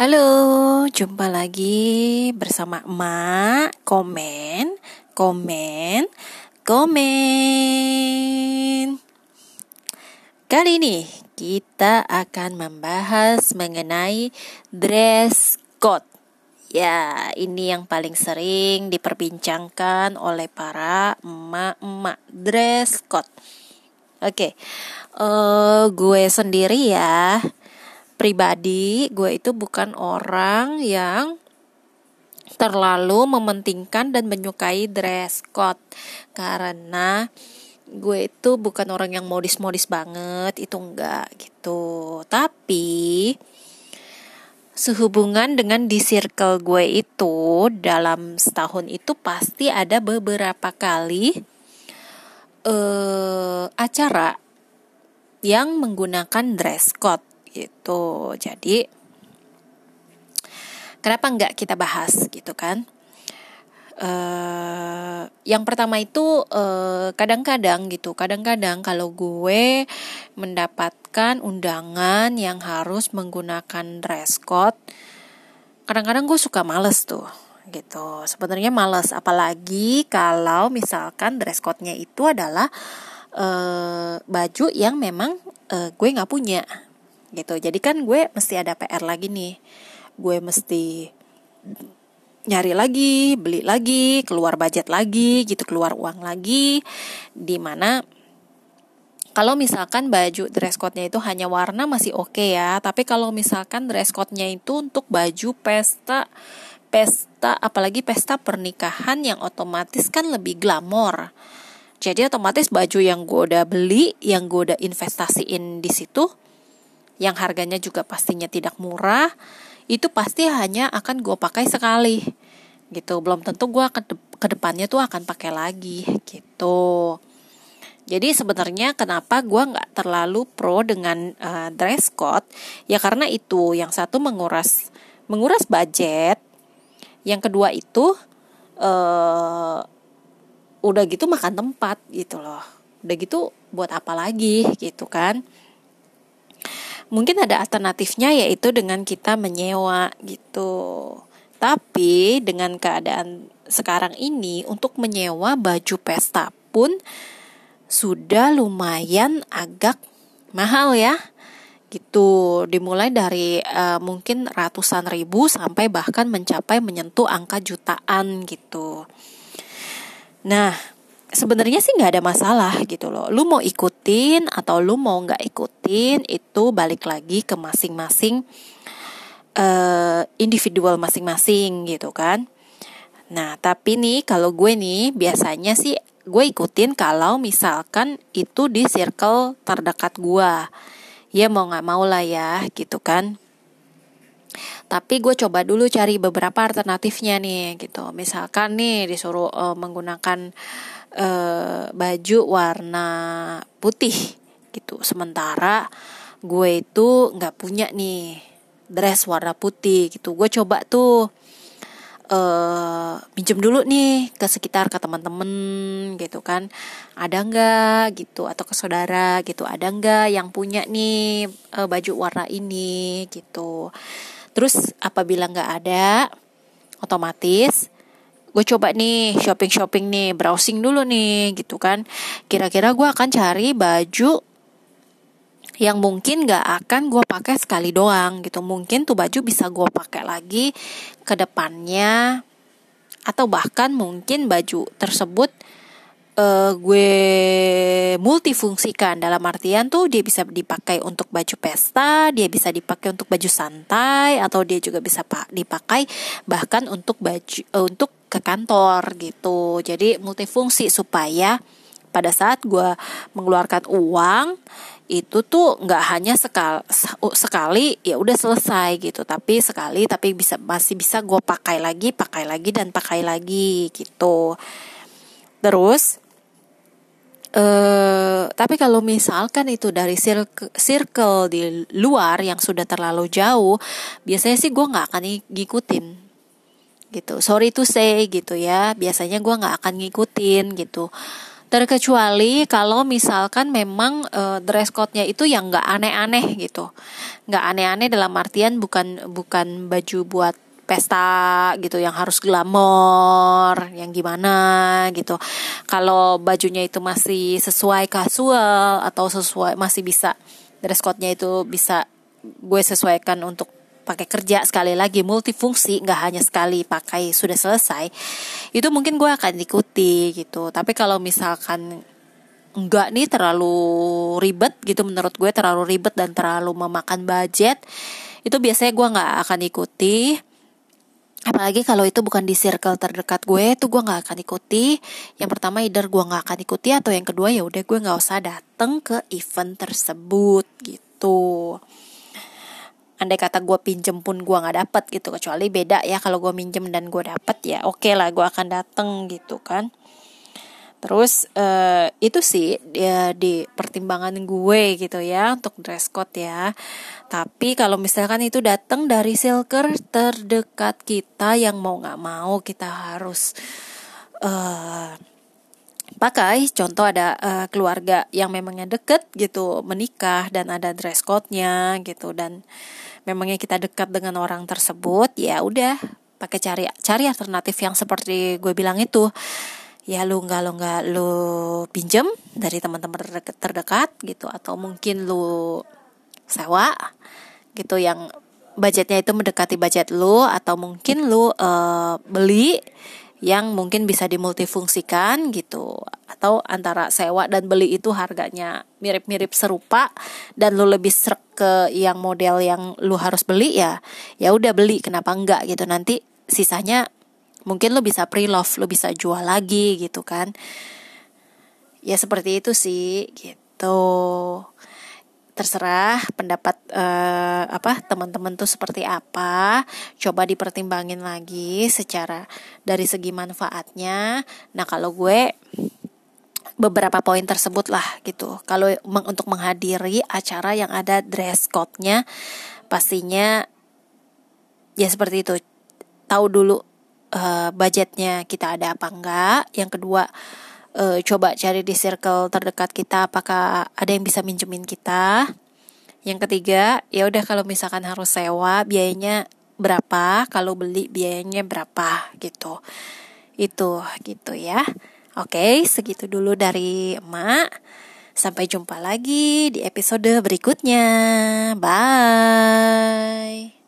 Halo, jumpa lagi bersama emak. Komen, komen, komen. Kali ini kita akan membahas mengenai dress code. Ya, ini yang paling sering diperbincangkan oleh para emak-emak dress code. Oke, uh, gue sendiri ya pribadi gue itu bukan orang yang terlalu mementingkan dan menyukai dress code. Karena gue itu bukan orang yang modis-modis banget itu enggak gitu. Tapi sehubungan dengan di circle gue itu dalam setahun itu pasti ada beberapa kali uh, acara yang menggunakan dress code gitu. Jadi kenapa nggak kita bahas gitu kan? Uh, yang pertama itu kadang kadang-kadang gitu, kadang-kadang kalau gue mendapatkan undangan yang harus menggunakan dress code, kadang-kadang gue suka males tuh gitu. Sebenarnya males, apalagi kalau misalkan dress code-nya itu adalah uh, baju yang memang uh, gue nggak punya gitu. Jadi kan gue mesti ada PR lagi nih. Gue mesti nyari lagi beli lagi keluar budget lagi gitu keluar uang lagi. Di mana kalau misalkan baju dress code-nya itu hanya warna masih oke okay ya. Tapi kalau misalkan dress code-nya itu untuk baju pesta pesta apalagi pesta pernikahan yang otomatis kan lebih glamor. Jadi otomatis baju yang gue udah beli yang gue udah investasiin di situ yang harganya juga pastinya tidak murah, itu pasti hanya akan gue pakai sekali gitu. Belum tentu gue ke ke depannya tuh akan pakai lagi gitu. Jadi sebenarnya kenapa gue nggak terlalu pro dengan uh, dress code ya karena itu yang satu menguras menguras budget, yang kedua itu uh, udah gitu makan tempat gitu loh, udah gitu buat apa lagi gitu kan? Mungkin ada alternatifnya yaitu dengan kita menyewa gitu. Tapi dengan keadaan sekarang ini untuk menyewa baju pesta pun sudah lumayan agak mahal ya. Gitu, dimulai dari uh, mungkin ratusan ribu sampai bahkan mencapai menyentuh angka jutaan gitu. Nah, sebenarnya sih nggak ada masalah gitu loh. Lu mau ikutin atau lu mau nggak ikutin itu balik lagi ke masing-masing uh, individual masing-masing gitu kan. Nah tapi nih kalau gue nih biasanya sih gue ikutin kalau misalkan itu di circle terdekat gue. Ya mau nggak mau lah ya gitu kan. Tapi gue coba dulu cari beberapa alternatifnya nih gitu. Misalkan nih disuruh uh, menggunakan uh, baju warna putih gitu. Sementara gue itu nggak punya nih dress warna putih gitu. Gue coba tuh uh, minjem dulu nih ke sekitar ke teman-teman gitu kan. Ada nggak gitu? Atau ke saudara gitu. Ada nggak yang punya nih uh, baju warna ini gitu. Terus apabila nggak ada otomatis gue coba nih shopping shopping nih browsing dulu nih gitu kan. Kira-kira gue akan cari baju yang mungkin gak akan gue pakai sekali doang gitu. Mungkin tuh baju bisa gue pakai lagi ke depannya atau bahkan mungkin baju tersebut uh, gue multifungsikan. Dalam artian tuh dia bisa dipakai untuk baju pesta, dia bisa dipakai untuk baju santai atau dia juga bisa dipakai bahkan untuk baju uh, untuk ke kantor gitu. Jadi multifungsi supaya pada saat gue mengeluarkan uang itu tuh nggak hanya sekali sekali ya udah selesai gitu. Tapi sekali tapi bisa masih bisa gue pakai lagi pakai lagi dan pakai lagi gitu. Terus Uh, tapi kalau misalkan itu dari circle, circle di luar yang sudah terlalu jauh, biasanya sih gue nggak akan ngikutin gitu. Sorry to say gitu ya. Biasanya gue nggak akan ngikutin gitu. Terkecuali kalau misalkan memang uh, dress code-nya itu yang nggak aneh-aneh gitu. Nggak aneh-aneh dalam artian bukan bukan baju buat pesta gitu yang harus glamor yang gimana gitu. Kalau bajunya itu masih sesuai kasual atau sesuai masih bisa dress code-nya itu bisa gue sesuaikan untuk pakai kerja sekali lagi multifungsi nggak hanya sekali pakai sudah selesai itu mungkin gue akan ikuti gitu. Tapi kalau misalkan enggak nih terlalu ribet gitu menurut gue terlalu ribet dan terlalu memakan budget itu biasanya gue nggak akan ikuti. Apalagi kalau itu bukan di circle terdekat gue itu gue nggak akan ikuti. Yang pertama either gue nggak akan ikuti atau yang kedua ya udah gue nggak usah dateng ke event tersebut gitu andai kata gue pinjem pun gue nggak dapet gitu. Kecuali beda ya kalau gue minjem dan gue dapet ya oke okay lah gue akan dateng gitu kan. Terus uh, itu sih ya di pertimbangan gue gitu ya untuk dress code ya. Tapi kalau misalkan itu datang dari silker terdekat kita yang mau nggak mau kita harus uh, pakai. Contoh ada uh, keluarga yang memangnya deket gitu menikah dan ada dress code-nya gitu. Dan memangnya kita dekat dengan orang tersebut ya udah pakai cari cari alternatif yang seperti gue bilang itu. Ya lu nggak lu nggak lu pinjem dari teman-teman terdekat, terdekat gitu. Atau mungkin lu sewa gitu yang budgetnya itu mendekati budget lu. Atau mungkin lu uh, beli yang mungkin bisa dimultifungsikan gitu. Atau antara sewa dan beli itu harganya mirip-mirip serupa dan lu lebih serak ke yang model yang lu harus beli ya ya udah beli. Kenapa enggak gitu? Nanti sisanya mungkin lu bisa pre-love lu bisa jual lagi gitu kan. Ya seperti itu sih gitu terserah pendapat uh, apa teman-teman tuh seperti apa. Coba dipertimbangin lagi secara dari segi manfaatnya. Nah kalau gue beberapa poin tersebut lah gitu. Kalau untuk menghadiri acara yang ada dress code-nya pastinya ya seperti itu. Tahu dulu uh, budgetnya kita ada apa enggak. Yang kedua uh, coba cari di circle terdekat kita apakah ada yang bisa minjemin kita. Yang ketiga ya udah kalau misalkan harus sewa biayanya berapa? Kalau beli biayanya berapa? Gitu. Itu gitu ya. Oke segitu dulu dari emak. Sampai jumpa lagi di episode berikutnya. Bye